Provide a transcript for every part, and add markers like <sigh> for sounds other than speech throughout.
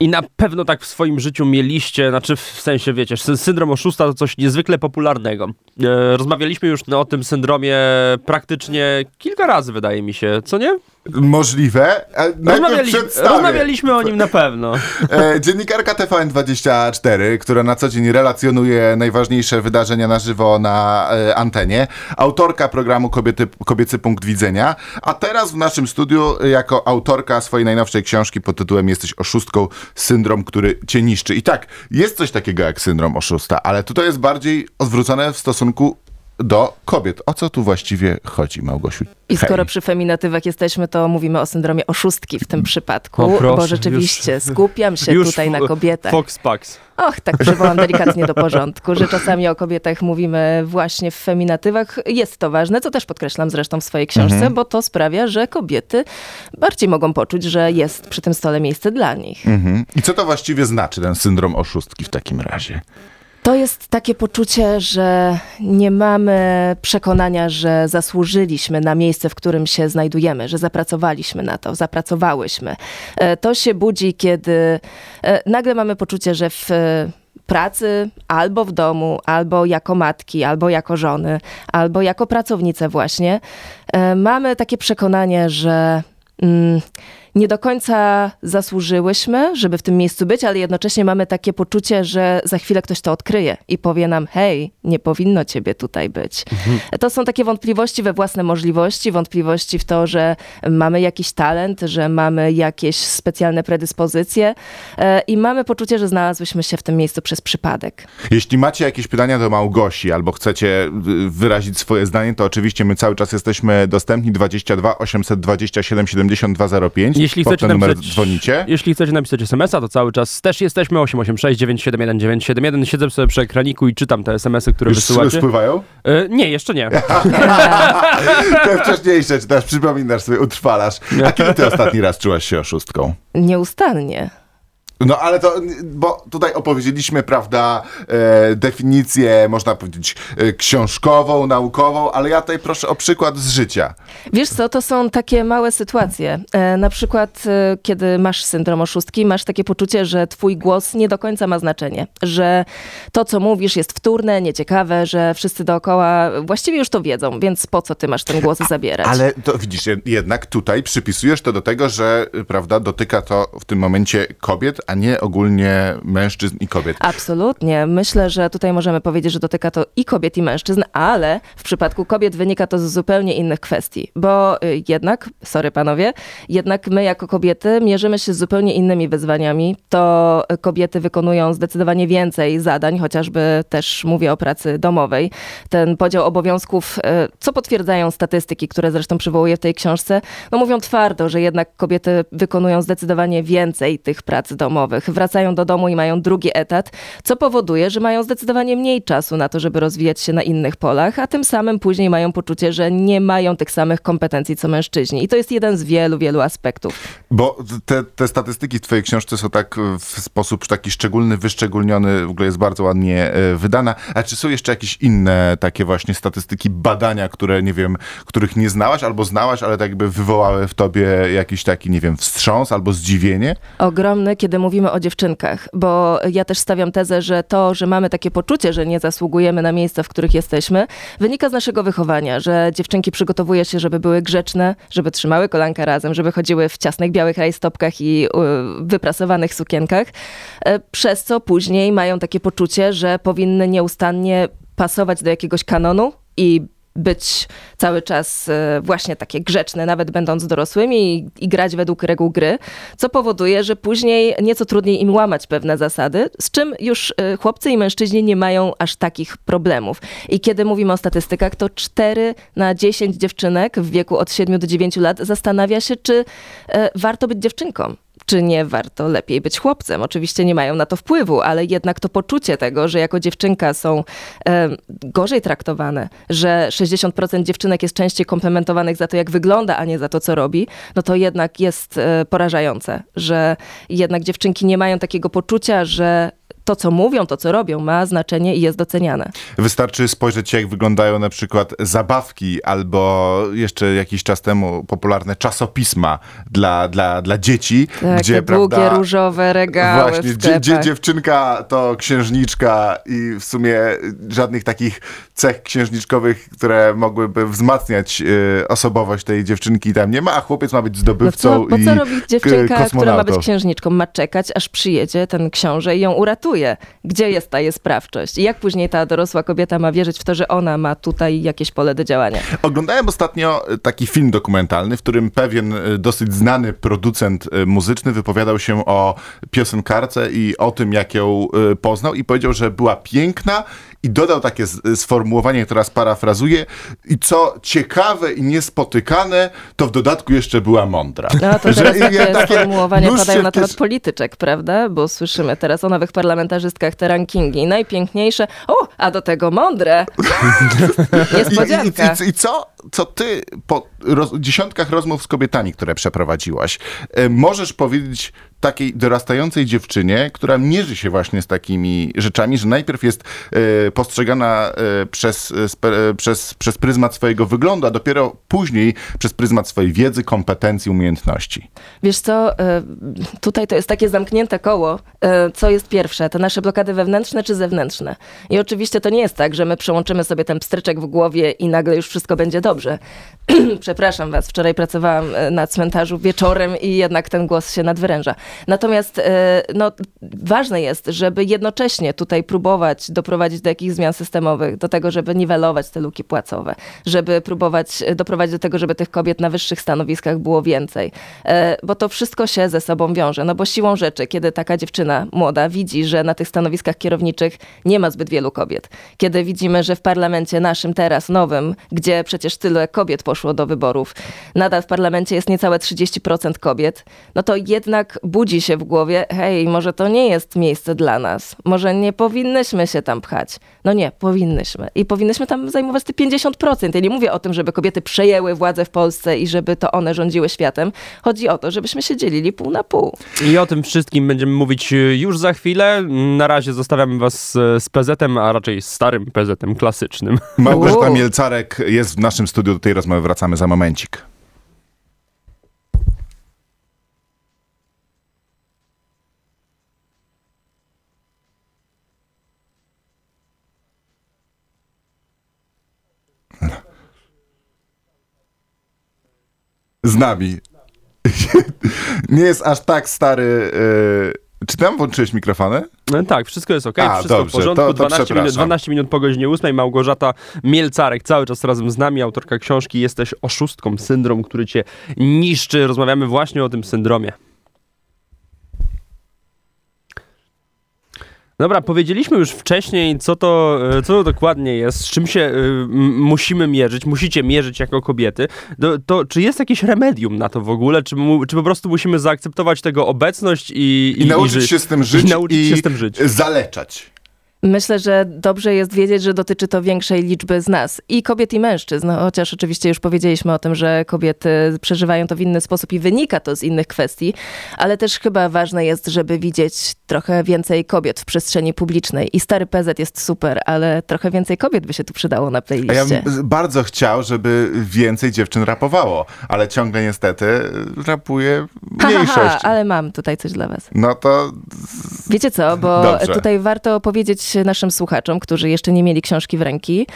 I na pewno tak w swoim życiu mieliście, znaczy w sensie, wiecie, syndrom oszusta to coś niezwykle popularnego. E, rozmawialiśmy już o tym syndromie praktycznie kilka razy, wydaje mi się, co nie? Możliwe. Rozmawiali, rozmawialiśmy o nim na pewno. E, dziennikarka TVN24, która na co dzień relacjonuje najważniejsze wydarzenia na żywo na e, antenie. Autorka programu Kobiety, Kobiecy Punkt Widzenia. A teraz w naszym studiu jako autorka swojej najnowszej książki pod tytułem Jesteś oszustką, syndrom, który cię niszczy. I tak, jest coś takiego jak syndrom oszusta, ale tutaj jest bardziej odwrócone w stosunku do kobiet. O co tu właściwie chodzi, Małgosiu? I skoro Hej. przy feminatywach jesteśmy, to mówimy o syndromie oszustki w tym przypadku, proszę, bo rzeczywiście już, skupiam się już tutaj na kobietach. Fox Pax. Och, tak przywołam delikatnie do porządku, że czasami o kobietach mówimy właśnie w feminatywach. Jest to ważne, co też podkreślam zresztą w swojej książce, mhm. bo to sprawia, że kobiety bardziej mogą poczuć, że jest przy tym stole miejsce dla nich. Mhm. I co to właściwie znaczy ten syndrom oszustki w takim razie? To jest takie poczucie, że nie mamy przekonania, że zasłużyliśmy na miejsce, w którym się znajdujemy, że zapracowaliśmy na to, zapracowałyśmy. E, to się budzi, kiedy e, nagle mamy poczucie, że w pracy, albo w domu, albo jako matki, albo jako żony, albo jako pracownice właśnie, e, mamy takie przekonanie, że mm, nie do końca zasłużyłyśmy, żeby w tym miejscu być, ale jednocześnie mamy takie poczucie, że za chwilę ktoś to odkryje i powie nam: hej, nie powinno ciebie tutaj być. Mhm. To są takie wątpliwości we własne możliwości, wątpliwości w to, że mamy jakiś talent, że mamy jakieś specjalne predyspozycje e, i mamy poczucie, że znalazłyśmy się w tym miejscu przez przypadek. Jeśli macie jakieś pytania do Małgosi albo chcecie wyrazić swoje zdanie, to oczywiście my cały czas jesteśmy dostępni 22 827 7205 jeśli chcecie napisać, dzwonicie. Jeśli chcecie napisać SMS-a, to cały czas też jesteśmy 886 971 971. Siedzę sobie przy ekraniku i czytam te SMS-y, które Już wysyłacie. spływają? E, nie, jeszcze nie. <laughs> te wcześniejsze czytasz, przypominasz sobie, utrwalasz. A kiedy ty ostatni raz czułaś się oszustką? Nieustannie. No ale to, bo tutaj opowiedzieliśmy, prawda, e, definicję, można powiedzieć, e, książkową, naukową, ale ja tutaj proszę o przykład z życia. Wiesz co, to są takie małe sytuacje. E, na przykład, e, kiedy masz syndrom oszustki, masz takie poczucie, że twój głos nie do końca ma znaczenie, że to, co mówisz, jest wtórne, nieciekawe, że wszyscy dookoła właściwie już to wiedzą, więc po co ty masz ten głos zabierać? Ale to widzisz, jednak tutaj przypisujesz to do tego, że, prawda, dotyka to w tym momencie kobiet, a nie ogólnie mężczyzn i kobiet. Absolutnie. Myślę, że tutaj możemy powiedzieć, że dotyka to i kobiet, i mężczyzn, ale w przypadku kobiet wynika to z zupełnie innych kwestii, bo y, jednak, sorry panowie, jednak my jako kobiety mierzymy się z zupełnie innymi wyzwaniami. To kobiety wykonują zdecydowanie więcej zadań, chociażby też mówię o pracy domowej. Ten podział obowiązków, y, co potwierdzają statystyki, które zresztą przywołuję w tej książce, no mówią twardo, że jednak kobiety wykonują zdecydowanie więcej tych prac domowych domowych. Wracają do domu i mają drugi etat, co powoduje, że mają zdecydowanie mniej czasu na to, żeby rozwijać się na innych polach, a tym samym później mają poczucie, że nie mają tych samych kompetencji co mężczyźni. I to jest jeden z wielu, wielu aspektów. Bo te, te statystyki w twojej książce są tak w sposób taki szczególny, wyszczególniony, w ogóle jest bardzo ładnie e, wydana. A czy są jeszcze jakieś inne takie właśnie statystyki, badania, które nie wiem, których nie znałaś albo znałaś, ale tak jakby wywołały w tobie jakiś taki, nie wiem, wstrząs albo zdziwienie? Ogromny, kiedy mówimy o dziewczynkach, bo ja też stawiam tezę, że to, że mamy takie poczucie, że nie zasługujemy na miejsca, w których jesteśmy, wynika z naszego wychowania, że dziewczynki przygotowuje się, żeby były grzeczne, żeby trzymały kolanka razem, żeby chodziły w ciasnych białych rajstopkach i wyprasowanych sukienkach, e, przez co później mają takie poczucie, że powinny nieustannie pasować do jakiegoś kanonu i być cały czas e, właśnie takie grzeczne, nawet będąc dorosłymi i, i, grać według reguł gry, co powoduje, że później nieco trudniej im łamać pewne zasady, z czym już e, chłopcy i mężczyźni nie mają aż takich problemów. I kiedy mówimy o statystykach, to 4 na 10 dziewczynek w wieku od 7 do 9 lat zastanawia się, czy e, warto być dziewczynką czy nie warto lepiej być chłopcem. Oczywiście nie mają na to wpływu, ale jednak to poczucie tego, że jako dziewczynka są e, gorzej traktowane, że 60% dziewczynek jest częściej komplementowanych za to, jak wygląda, a nie za to, co robi, no to jednak jest e, porażające, że jednak dziewczynki nie mają takiego poczucia, że to, co mówią, to, co robią, ma znaczenie i jest doceniane. Wystarczy spojrzeć, jak wyglądają na przykład zabawki albo jeszcze jakiś czas temu popularne czasopisma dla, dla, dla dzieci, Takie gdzie długie, prawda, różowe regały Właśnie, dzie, dziewczynka to księżniczka i w sumie żadnych takich cech księżniczkowych, które mogłyby wzmacniać y, osobowość tej dziewczynki tam nie ma, a chłopiec ma być No zdobywcą co, po i co robić dziewczynka, która ma być księżniczką? Ma czekać, aż przyjedzie ten książę i ją uratuje. Gdzie jest ta jej sprawczość? Jak później ta dorosła kobieta ma wierzyć w to, że ona ma tutaj jakieś pole do działania? Oglądałem ostatnio e, taki film dokumentalny, w którym pewien e, dosyć znany producent e, muzyczny wypowiadał się o piosenkarce i o tym, jak ją poznał i powiedział, że była piękna i dodał takie z- sformułowanie, teraz parafrazuję, i co ciekawe i niespotykane, to w dodatku jeszcze była mądra. No to Że teraz takie sformułowania padają na temat kies- polityczek, prawda? Bo słyszymy teraz o nowych parlamentarzystkach te rankingi. Najpiękniejsze, o, a do tego mądre. <laughs> I, Niespodzianka. i, i, I co, co ty po roz, dziesiątkach rozmów z kobietami, które przeprowadziłaś, e, możesz powiedzieć takiej dorastającej dziewczynie, która mierzy się właśnie z takimi rzeczami, że najpierw jest e, postrzegana e, przez, e, przez, przez pryzmat swojego wyglądu, a dopiero później przez pryzmat swojej wiedzy, kompetencji, umiejętności. Wiesz co, tutaj to jest takie zamknięte koło. Co jest pierwsze, te nasze blokady wewnętrzne czy zewnętrzne? I oczywiście to nie jest tak, że my przełączymy sobie ten pstryczek w głowie i nagle już wszystko będzie dobrze. <clears throat> Przepraszam was, wczoraj pracowałam na cmentarzu wieczorem i jednak ten głos się nadwyręża. Natomiast e, no, ważne jest, żeby jednocześnie tutaj próbować doprowadzić do jakichś zmian systemowych, do tego, żeby niwelować te luki płacowe, żeby próbować e, doprowadzić do tego, żeby tych kobiet na wyższych stanowiskach było więcej. E, Bo to wszystko się ze sobą wiąże. No bo siłą rzeczy, kiedy taka dziewczyna młoda widzi, że na tych stanowiskach kierowniczych nie ma zbyt wielu kobiet, kiedy widzimy, że w parlamencie naszym teraz, nowym, gdzie przecież tyle kobiet poszło do wyborów, nadal w parlamencie jest niecałe 30% kobiet, no to jednak budzi się w głowie, hej, może to nie jest miejsce dla nas, może nie powinnyśmy się tam pchać. No nie, powinnyśmy. I powinnyśmy tam zajmować te 50%. Ja nie mówię o tym, żeby kobiety przejęły władzę w Polsce i żeby to one rządziły światem. Chodzi o to, żebyśmy się dzielili pół na pół. I o tym wszystkim będziemy mówić e, już za chwilę. Na razie zostawiamy was e, z PZ-em, a raczej starym PZ-em klasycznym. Małgorzata. Mielcarek jest w naszym studiu, do tej rozmowy wracamy za momencik. Z nami. <laughs> Nie jest aż tak stary. Yy... Czy tam włączyłeś mikrofony? E, Tak, wszystko jest ok, A, wszystko dobrze, w porządku. to- to 12, minut, przepraszam. 12 minut po godzinie 8. Małgorzata Mielcarek cały czas razem z nami, autorka książki Jesteś oszustką, syndrom, który cię niszczy. Rozmawiamy właśnie o tym syndromie. Dobra, powiedzieliśmy już wcześniej, co to, e, co to dokładnie jest, z czym się y, musimy mierzyć, musicie mierzyć jako kobiety. Do, to, czy jest jakieś remedium na to w ogóle, czy, mu, czy po prostu musimy zaakceptować tego obecność i, I, nauczyć ży- się z tym żyć i nauczyć się z tym żyć. zaleczać. Myślę, że dobrze jest wiedzieć, że dotyczy to większej liczby z nas i kobiet i mężczyzn, no, chociaż oczywiście już powiedzieliśmy o tym, że kobiety przeżywają to w inny sposób i wynika to z innych kwestii, ale też chyba ważne jest, żeby widzieć trochę więcej kobiet w przestrzeni publicznej i stary PZ jest super, ale trochę więcej kobiet by się tu przydało na A ja playliście. bym bardzo chciał, żeby więcej dziewczyn rapowało, ale ciągle niestety rapuje <laughs> Ha, ha, mniejszość. ha, ale mam tutaj coś dla was. No to Wiecie co, bo Dobrze. tutaj warto powiedzieć naszym słuchaczom, którzy jeszcze nie mieli książki w ręki,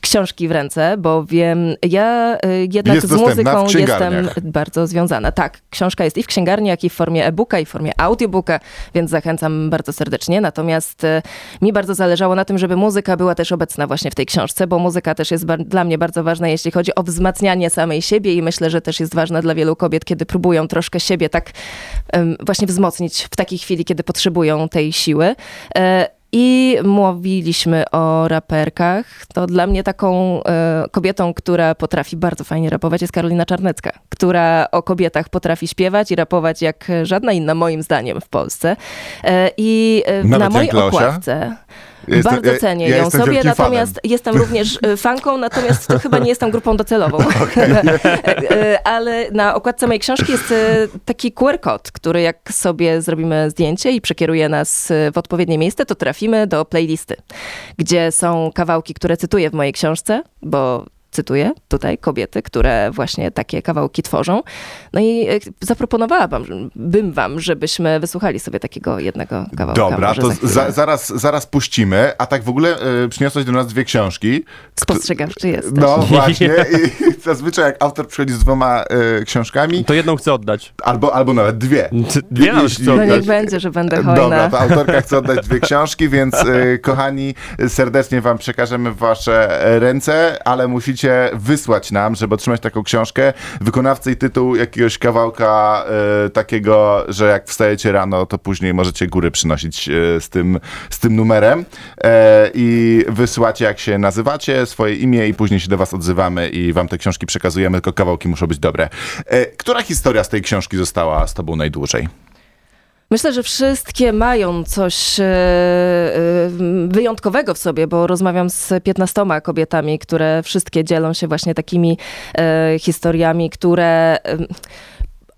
książki w ręce, bo wiem, ja y, jednak Jest z muzyką jestem bardzo związana. Tak, książka jest i w księgarni, jak i w formie e-booka, i w formie audiobooka, więc zachęcam bardzo serdecznie. Natomiast y, mi bardzo zależało na tym, żeby muzyka była też obecna właśnie w tej książce, bo muzyka też jest dla mnie bardzo ważna, jeśli chodzi o wzmacnianie samej siebie i myślę, że też jest ważna dla wielu kobiet, kiedy próbują troszkę siebie tak właśnie wzmocnić w takiej chwili, kiedy potrzebują tej siły. E, I mówiliśmy o raperkach. To dla mnie taką e, kobietą, która potrafi bardzo fajnie rapować, jest Karolina Czarnecka, która o kobietach potrafi śpiewać i rapować jak żadna inna, moim zdaniem, w Polsce. E, I e, na mojej okładce Bardzo cenię ja ją sobie, natomiast fanem. jestem również e, fanką, natomiast to chyba nie jestem grupą docelową. <laughs> <laughs> E, Ale na okładce mojej książki jest e, taki QR kod, który jak sobie zrobimy zdjęcie i przekieruje nas w odpowiednie miejsce, to trafimy do playlisty, gdzie są kawałki, które cytuję w mojej książce, bo cytuję tutaj kobiety, które właśnie takie kawałki tworzą. No i e, zaproponowałabym bym wam, żebyśmy wysłuchali sobie takiego jednego kawałka. Dobra, to za za, zaraz, zaraz puścimy. A tak w ogóle y, przyniosłeś do nas dwie książki. Spostrzegawczy jesteś. No właśnie. <laughs> I zazwyczaj jak autor przychodzi z dwoma y, książkami, To jedną chcę oddać. albo, albo nawet dwie. <laughs> Dwie nawet chcę No oddać. niech będzie, że będę hojna. Dobra, to autorka chce oddać dwie książki, więc y, kochani, serdecznie wam przekażemy w wasze ręce, ale musicie wysłać nam, żeby otrzymać taką książkę, wykonawcę i tytuł jakiegoś kawałka y, takiego, że jak wstajecie rano, to później możecie góry przynosić y, z, tym, z tym numerem e, i wysyłacie jak się nazywacie, swoje imię i później się do was odzywamy i wam te książki przekazujemy, tylko kawałki muszą być dobre. Która historia z tej książki została z tobą najdłużej? Myślę, że wszystkie mają coś e, e, wyjątkowego w sobie, bo rozmawiam z 15 kobietami, które wszystkie dzielą się właśnie takimi e, historiami, które.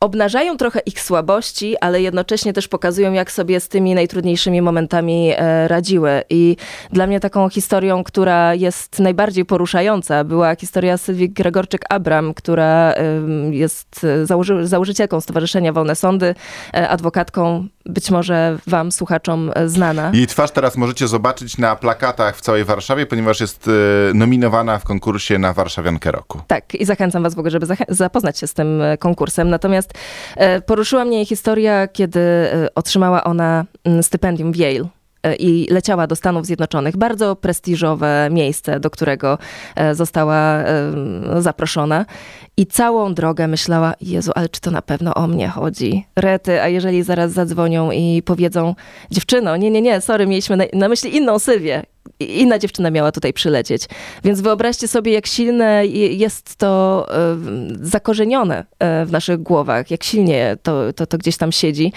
Obnażają trochę ich słabości, ale jednocześnie też pokazują, jak sobie z tymi najtrudniejszymi momentami e, radziły. I dla mnie taką historią, która jest najbardziej poruszająca, była historia Sylwii Gregorczyk-Abram, która jest e, założy, założycielką Stowarzyszenia Wolne Sądy, e, adwokatką, być może wam, słuchaczom, e, znana. Jej twarz teraz możecie zobaczyć na plakatach w całej Warszawie, ponieważ jest e, nominowana w konkursie na Warszawiankę Roku. Tak, i zachęcam was w ogóle, żeby zapoznać się z tym e, konkursem. Natomiast poruszyła mnie jej historia, kiedy otrzymała ona mm, stypendium w Yale. E, I leciała do Stanów Zjednoczonych. Bardzo prestiżowe miejsce, do którego e, została zaproszona. I całą drogę myślała: Jezu, ale czy to na pewno o mnie chodzi? Rety, a jeżeli zaraz zadzwonią i powiedzą: Dziewczyno, nie, nie, nie, sorry, mieliśmy na, na myśli inną Sylwię. I- Inna dziewczyna miała tutaj przylecieć. Więc wyobraźcie sobie, jak silne je- jest to e, zakorzenione e, w naszych głowach, jak silnie to, to, to gdzieś tam siedzi,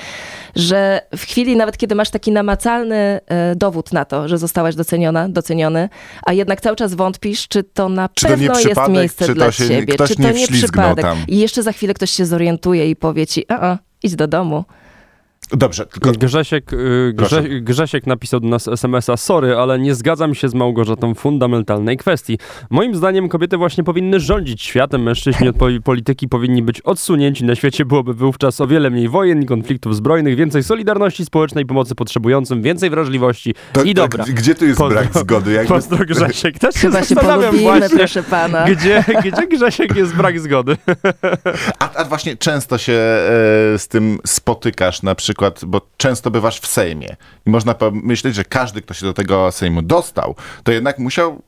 że w chwili nawet, kiedy masz taki namacalny e, dowód na to, że zostałaś doceniona, doceniony, a jednak cały czas wątpisz, czy to na Czy to pewno jest przypadek, miejsce czy to dla się- ciebie, czy to nie nie przypadek. tam? I jeszcze za chwilę ktoś się zorientuje i powie ci, a, a idź do domu. Dobrze, tylko Grzesiek, y. Grze, Grzesiek napisał do nas SMS-a, sorry, ale nie zgadzam się z Małgorzatą w fundamentalnej kwestii. Moim zdaniem kobiety właśnie powinny rządzić światem, mężczyźni od poli- polityki powinni być odsunięci, na świecie byłoby wówczas o wiele mniej wojen i konfliktów zbrojnych, więcej solidarności społecznej, pomocy potrzebującym, więcej wrażliwości to, i to dobra. gdzie tu jest Pozdro- brak zgody? Jakby, Pozdro Grzesiek, też się Chyba się zastanawiam właśnie, proszę pana. gdzie, gdzie Grzesiek jest brak zgody. a, a właśnie często się e, z tym spotykasz na przykład, bo często bywasz w Sejmie i można pomyśleć, że każdy, kto się do tego Sejmu dostał, to jednak musiał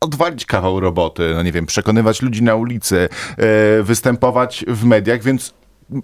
odwalić kawał roboty, no nie wiem, przekonywać ludzi na ulicy, e, występować w mediach, więc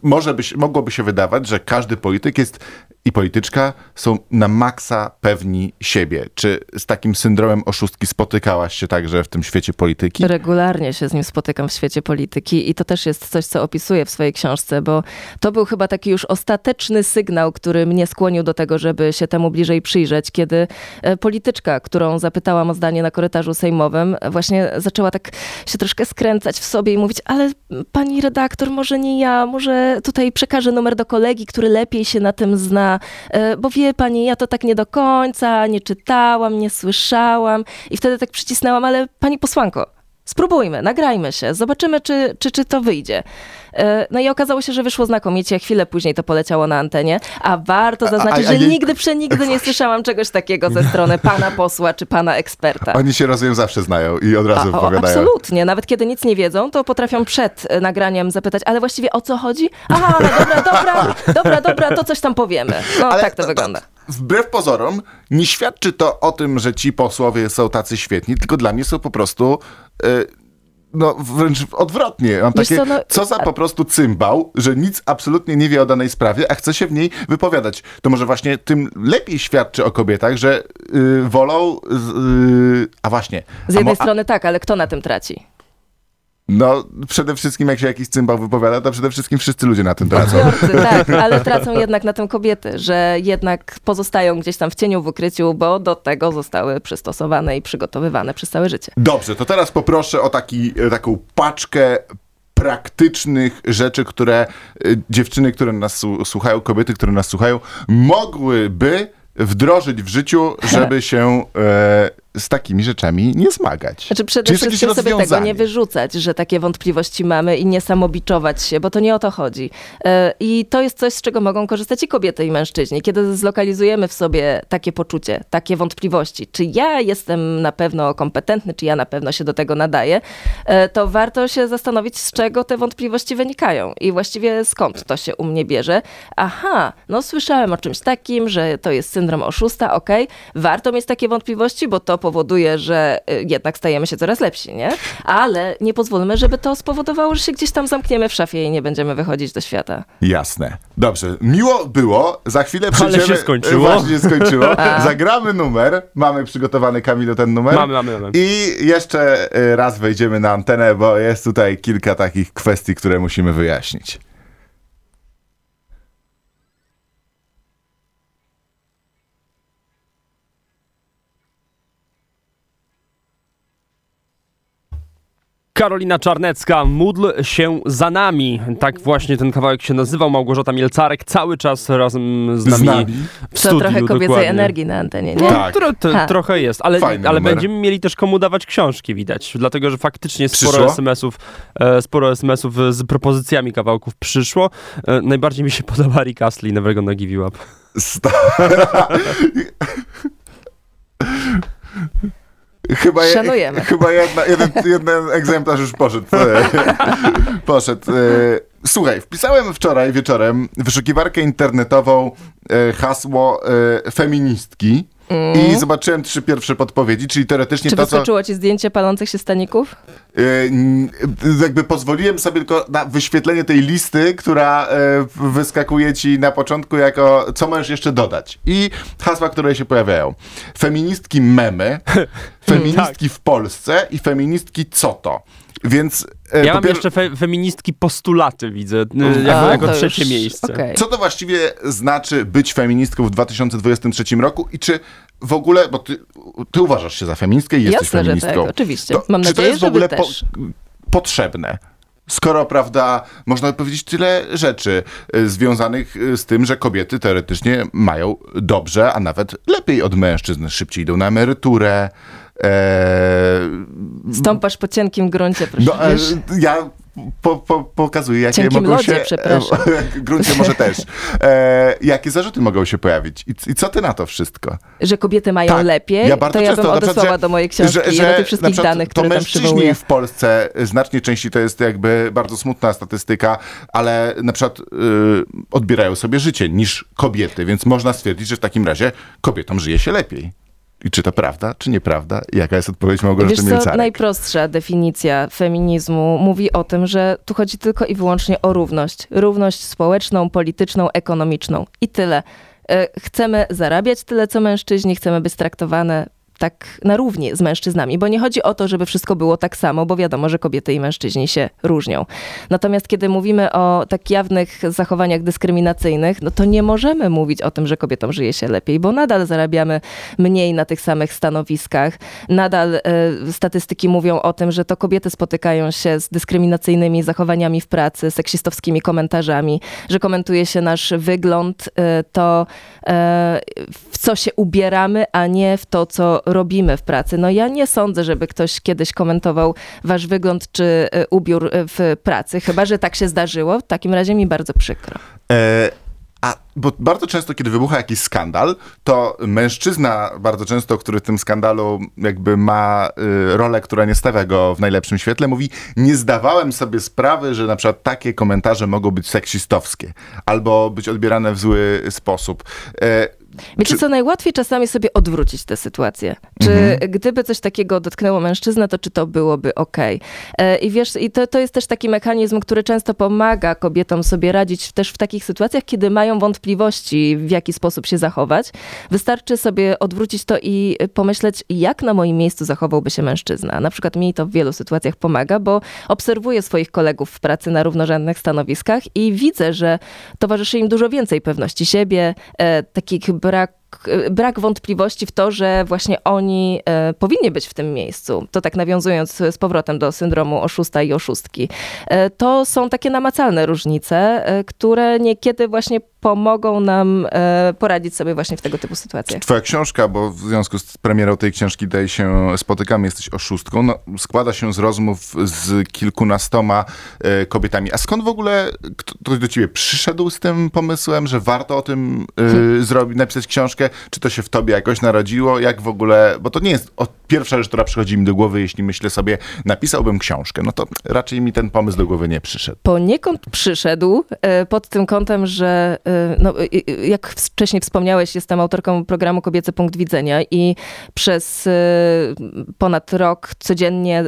może by, się- mogłoby się wydawać, że każdy polityk jest i polityczka są na maksa pewni siebie. Czy z takim syndromem oszustki spotykałaś się także w tym świecie polityki? Regularnie się z nim spotykam w świecie polityki i to też jest coś, co opisuję w swojej książce, bo to był chyba taki już ostateczny sygnał, który mnie skłonił do tego, żeby się temu bliżej przyjrzeć, kiedy e, polityczka, którą zapytałam o zdanie na korytarzu sejmowym, właśnie zaczęła tak się troszkę skręcać w sobie i mówić, ale pani redaktor, może nie ja, może tutaj przekażę numer do kolegi, który lepiej się na tym zna, e, bo wie pani, ja to tak nie do końca, nie czytałam, nie słyszałam i wtedy tak przycisnęłam, ale pani posłanko, spróbujmy, nagrajmy się, zobaczymy, czy, czy, czy to wyjdzie. E, No i okazało się, że wyszło znakomicie. Chwilę później to poleciało na antenie, a warto zaznaczyć, a że jej- nigdy przenigdy nie <laughs> słyszałam czegoś takiego ze strony pana posła czy pana eksperta. Oni się rozumiem zawsze znają i od A, razu wypowiadają. absolutnie. Nawet kiedy nic nie wiedzą, to potrafią przed e, nagraniem zapytać, ale właściwie o co chodzi? Aha, dobra, dobra, dobra, dobra, to coś tam powiemy. No Ale tak to wygląda. Wbrew pozorom, nie świadczy to o tym, że ci posłowie są tacy świetni, tylko dla mnie są po prostu. e, no, wręcz odwrotnie. Mam Wiesz takie, co, no- co za po prostu cymbał, że nic absolutnie nie wie o danej sprawie, a chce się w niej wypowiadać. To może właśnie tym lepiej świadczy o kobietach, że y, wolą. z- y, a właśnie. Z jednej a- strony tak, ale kto na tym traci? No, przede wszystkim jak się jakiś cymbał wypowiada, to przede wszystkim wszyscy ludzie na tym tracą. Odbiorcy, tak, <laughs> ale tracą jednak na tym kobiety, że jednak pozostają gdzieś tam w cieniu, w ukryciu, bo do tego zostały przystosowane i przygotowywane przez całe życie. Dobrze, to teraz poproszę o taki, e, taką paczkę praktycznych rzeczy, które e, dziewczyny, które nas słuchają, kobiety, które nas słuchają, mogłyby wdrożyć w życiu, żeby się e, z takimi rzeczami nie zmagać. Znaczy przede wszystkim sobie tego nie wyrzucać, że takie wątpliwości mamy i nie samobiczować się, bo to nie o to chodzi. E, I to jest coś, z czego mogą korzystać i kobiety, i mężczyźni. Kiedy zlokalizujemy w sobie takie poczucie, takie wątpliwości, czy ja jestem na pewno kompetentny, czy ja na pewno się do tego nadaję, e, to warto się zastanowić, z czego te wątpliwości wynikają i właściwie skąd to się u mnie bierze. Aha, no słyszałem o czymś takim, że to jest syndrom oszusta, okej, warto mieć takie wątpliwości, bo to powoduje, że y, jednak stajemy się coraz lepsi, nie? Ale nie pozwólmy, żeby to spowodowało, że się gdzieś tam zamkniemy w szafie i nie będziemy wychodzić do świata. Jasne. Dobrze. Miło było. Za chwilę przejdziemy... się skończyło. <laughs> Właśnie się skończyło. <laughs> Zagramy numer. Mamy przygotowany, Kamilu, ten numer. Mamy, mamy, mamy. I jeszcze y, raz wejdziemy na antenę, bo jest tutaj kilka takich kwestii, które musimy wyjaśnić. Karolina Czarnecka, módl się za nami. Tak właśnie ten kawałek się nazywał. Małgorzata Mielcarek cały czas razem z nami, Z nami. w To studiu. trochę kobiecej dokładnie. energii na antenie, nie? No, Tak. tro, to, trochę jest, ale, Fajny ale numer. będziemy mieli też komu dawać książki, widać. Dlatego, że faktycznie sporo? SMS-ów, e, sporo SMS-ów z propozycjami kawałków przyszło. E, najbardziej mi się <laughs> podoba Rick Astley, Never Gonna Give You Up. Sta- <laughs> <laughs> Chyba, je, Szanujemy. chyba jedna, jeden, jeden egzemplarz już poszedł. <laughs> poszedł. e, Słuchaj, wpisałem wczoraj wieczorem w wyszukiwarkę internetową e, hasło e, feministki i zobaczyłem trzy pierwsze podpowiedzi, czyli teoretycznie Czy to, co... wyskoczyło ci zdjęcie palących się staników? E, n- jakby pozwoliłem sobie tylko na wyświetlenie tej listy, która e, wyskakuje ci na początku jako co możesz jeszcze dodać. I hasła, które się pojawiają. Feministki memy, <laughs> feministki w Polsce i feministki co to. Więc e, Ja mam pier- jeszcze fe, feministki postulaty, widzę, e, A, jako, jako to trzecie już- miejsce. okej. co to właściwie znaczy być feministką w 2023 roku i czy w ogóle, bo ty, ty uważasz się za feministkę i jesteś Jasne, że feministką. tak, oczywiście. To, Mam czy to nadzieję, jest w że ogóle po, potrzebne? Skoro, prawda, można powiedzieć tyle rzeczy y, związanych y, z tym, że kobiety teoretycznie mają dobrze, a nawet lepiej od mężczyzn. Szybciej idą na emeryturę. E, Stąpasz po cienkim gruncie, proszę, no, e, wiesz? ja po, po, pokazuję, jakie Cienkim mogą lodzie, się... przepraszam. <laughs> gruncie może też. E, jakie zarzuty mogą się pojawić? I, I co ty na to wszystko? Że kobiety mają Tak. lepiej, Ja bardzo to ja często, bym na przykład, odesłała że- do mojej książki że, że do tych wszystkich przykład danych, które tam mężczyźni przywołuję. w Polsce znacznie częściej to jest jakby bardzo smutna statystyka, ale na przykład y, odbierają sobie życie niż kobiety, więc można stwierdzić, że w takim razie kobietom żyje się lepiej. I czy to prawda, czy nieprawda? Jaka jest odpowiedź Małgorzaty Wiesz co, Mielcarek? najprostsza definicja feminizmu mówi o tym, że tu chodzi tylko i wyłącznie o równość. Równość społeczną, polityczną, ekonomiczną. I tyle. E, Chcemy zarabiać tyle, co mężczyźni, chcemy być traktowane tak na równi z mężczyznami, bo nie chodzi o to, żeby wszystko było tak samo, bo wiadomo, że kobiety i mężczyźni się różnią. Natomiast kiedy mówimy o tak jawnych zachowaniach dyskryminacyjnych, no to nie możemy mówić o tym, że kobietom żyje się lepiej, bo nadal zarabiamy mniej na tych samych stanowiskach. Nadal e, statystyki mówią o tym, że to kobiety spotykają się z dyskryminacyjnymi zachowaniami w pracy, seksistowskimi komentarzami, że komentuje się nasz wygląd, e, to e, w co się ubieramy, a nie w to, co robimy w pracy. No ja nie sądzę, żeby ktoś kiedyś komentował wasz wygląd czy e, ubiór e, w pracy, chyba że tak się zdarzyło. W takim razie mi bardzo przykro. E, a bo bardzo często, kiedy wybucha jakiś skandal, to mężczyzna bardzo często, który w tym skandalu jakby ma y, rolę, która nie stawia go w najlepszym świetle, mówi, nie zdawałem sobie sprawy, że na przykład takie komentarze mogą być seksistowskie albo być odbierane w zły sposób. E, Wiecie Czy- co, najłatwiej czasami sobie odwrócić tę sytuację. Czy Mhm. gdyby coś takiego dotknęło mężczyznę, to czy to byłoby okej? E, I wiesz, i to, to jest też taki mechanizm, który często pomaga kobietom sobie radzić też w takich sytuacjach, kiedy mają wątpliwości, w jaki sposób się zachować. Wystarczy sobie odwrócić to i pomyśleć, jak na moim miejscu zachowałby się mężczyzna. Na przykład mi to w wielu sytuacjach pomaga, bo obserwuję swoich kolegów w pracy na równorzędnych stanowiskach i widzę, że towarzyszy im dużo więcej pewności siebie, e, takich brak e, brak wątpliwości w to, że właśnie oni e, powinni być w tym miejscu. To tak nawiązując z powrotem do syndromu oszusta i oszustki. E, to są takie namacalne różnice, e, które niekiedy właśnie pomogą nam e, poradzić sobie właśnie w tego typu sytuacjach. Twoja książka, bo w związku z premierą tej książki tutaj się spotykamy, jesteś oszustką, no, składa się z rozmów z kilkunastoma kobietami. A skąd w ogóle kto- ktoś do ciebie przyszedł z tym pomysłem, że warto o tym e, zrobić, napisać książkę? Czy to się w tobie jakoś narodziło? Jak w ogóle, bo to nie jest pierwsza rzecz, która przychodzi mi do głowy, jeśli myślę sobie, napisałbym książkę, no to raczej mi ten pomysł do głowy nie przyszedł. poniekąd przyszedł e, pod tym kątem, że e, no, e, jak wcześniej wspomniałeś, jestem autorką programu Kobiecy Punkt Widzenia i przez ponad rok codziennie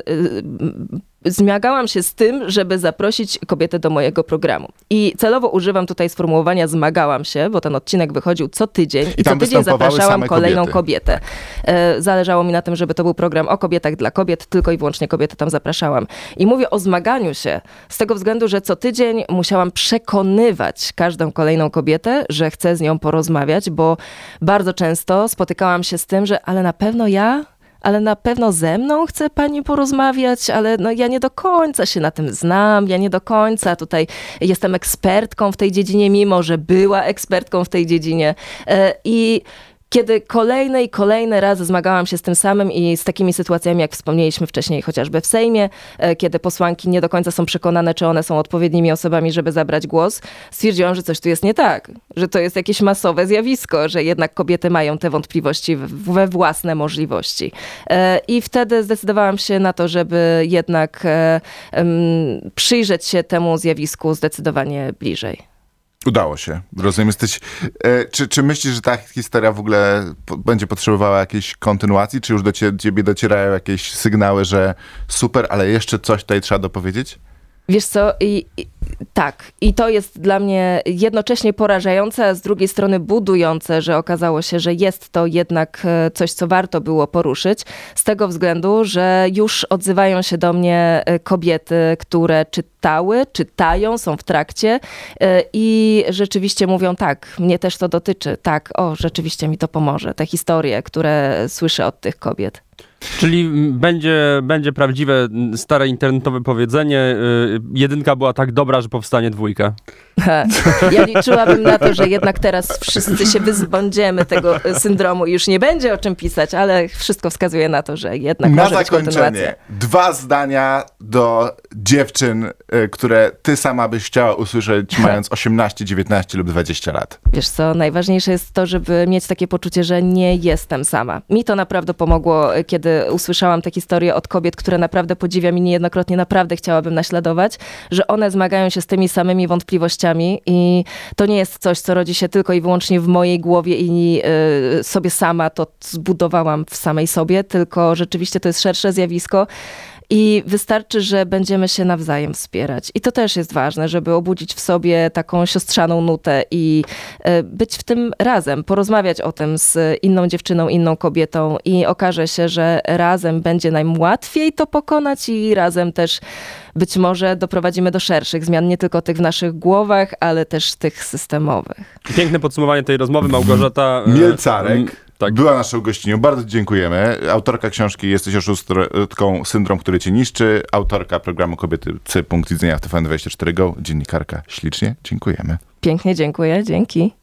zmagałam się z tym, żeby zaprosić kobietę do mojego programu. I celowo używam tutaj sformułowania zmagałam się, bo ten odcinek wychodził co tydzień i, I co tydzień zapraszałam kolejną kobietę. E, Zależało mi na tym, żeby to był program o kobietach dla kobiet, tylko i wyłącznie kobiety tam zapraszałam. I mówię o zmaganiu się z tego względu, że co tydzień musiałam przekonywać każdą kolejną kobietę, że chcę z nią porozmawiać, bo bardzo często spotykałam się z tym, że ale na pewno ja ale na pewno ze mną chce pani porozmawiać, ale no ja nie do końca się na tym znam, ja nie do końca tutaj jestem ekspertką w tej dziedzinie, mimo że była ekspertką w tej dziedzinie. E, I kiedy kolejne i kolejne razy zmagałam się z tym samym i z takimi sytuacjami, jak wspomnieliśmy wcześniej, chociażby w Sejmie, e, kiedy posłanki nie do końca są przekonane, czy one są odpowiednimi osobami, żeby zabrać głos, stwierdziłam, że coś tu jest nie tak, że to jest jakieś masowe zjawisko, że jednak kobiety mają te wątpliwości we własne możliwości. E, I wtedy zdecydowałam się na to, żeby jednak e, przyjrzeć się temu zjawisku zdecydowanie bliżej. Udało się. Rozumiem, jesteś... E, czy, czy myślisz, że ta historia w ogóle po, będzie potrzebowała jakiejś kontynuacji? Czy już do cie, ciebie docierają jakieś sygnały, że super, ale jeszcze coś tutaj trzeba dopowiedzieć? Wiesz co, i, i, tak, i to jest dla mnie jednocześnie porażające, a z drugiej strony budujące, że okazało się, że jest to jednak e, coś, co warto było poruszyć, z tego względu, że już odzywają się do mnie e, kobiety, które czytały, czytają, są w trakcie e, i rzeczywiście mówią tak, mnie też to dotyczy, tak, o, rzeczywiście mi to pomoże, te historie, które słyszę od tych kobiet. Czyli będzie, będzie prawdziwe stare internetowe powiedzenie, y, jedynka była tak dobra, że powstanie dwójka. <laughs> Ja liczyłabym na to, że jednak teraz wszyscy się wyzbędziemy tego syndromu i już nie będzie o czym pisać, ale wszystko wskazuje na to, że jednak Na może być zakończenie kontynuacja. dwa zdania do dziewczyn, e, które ty sama byś chciała usłyszeć <laughs> mając 18, 19 lub 20 lat. Wiesz co, najważniejsze jest to, żeby mieć takie poczucie, że nie jestem sama. Mi to naprawdę pomogło, kiedy usłyszałam te historie od kobiet, które naprawdę podziwiam i niejednokrotnie naprawdę chciałabym naśladować, że one zmagają się z tymi samymi wątpliwościami i to nie jest coś, co rodzi się tylko i wyłącznie w mojej głowie i y, sobie sama to zbudowałam w samej sobie, tylko rzeczywiście to jest szersze zjawisko. I wystarczy, że będziemy się nawzajem wspierać. I to też jest ważne, żeby obudzić w sobie taką siostrzaną nutę i e, być w tym razem, porozmawiać o tym z inną dziewczyną, inną kobietą i okaże się, że razem będzie nam łatwiej to pokonać i razem też być może doprowadzimy do szerszych zmian, nie tylko tych w naszych głowach, ale też tych systemowych. Piękne podsumowanie tej rozmowy, Małgorzata. y, Mielcarek Tak. była naszą gościnią. Bardzo dziękujemy. Autorka książki Jesteś oszustką, syndrom, który cię niszczy. Autorka programu Kobiety. Punkt widzenia w TVN24 Go. Dziennikarka. Ślicznie dziękujemy. Pięknie dziękuję, dzięki.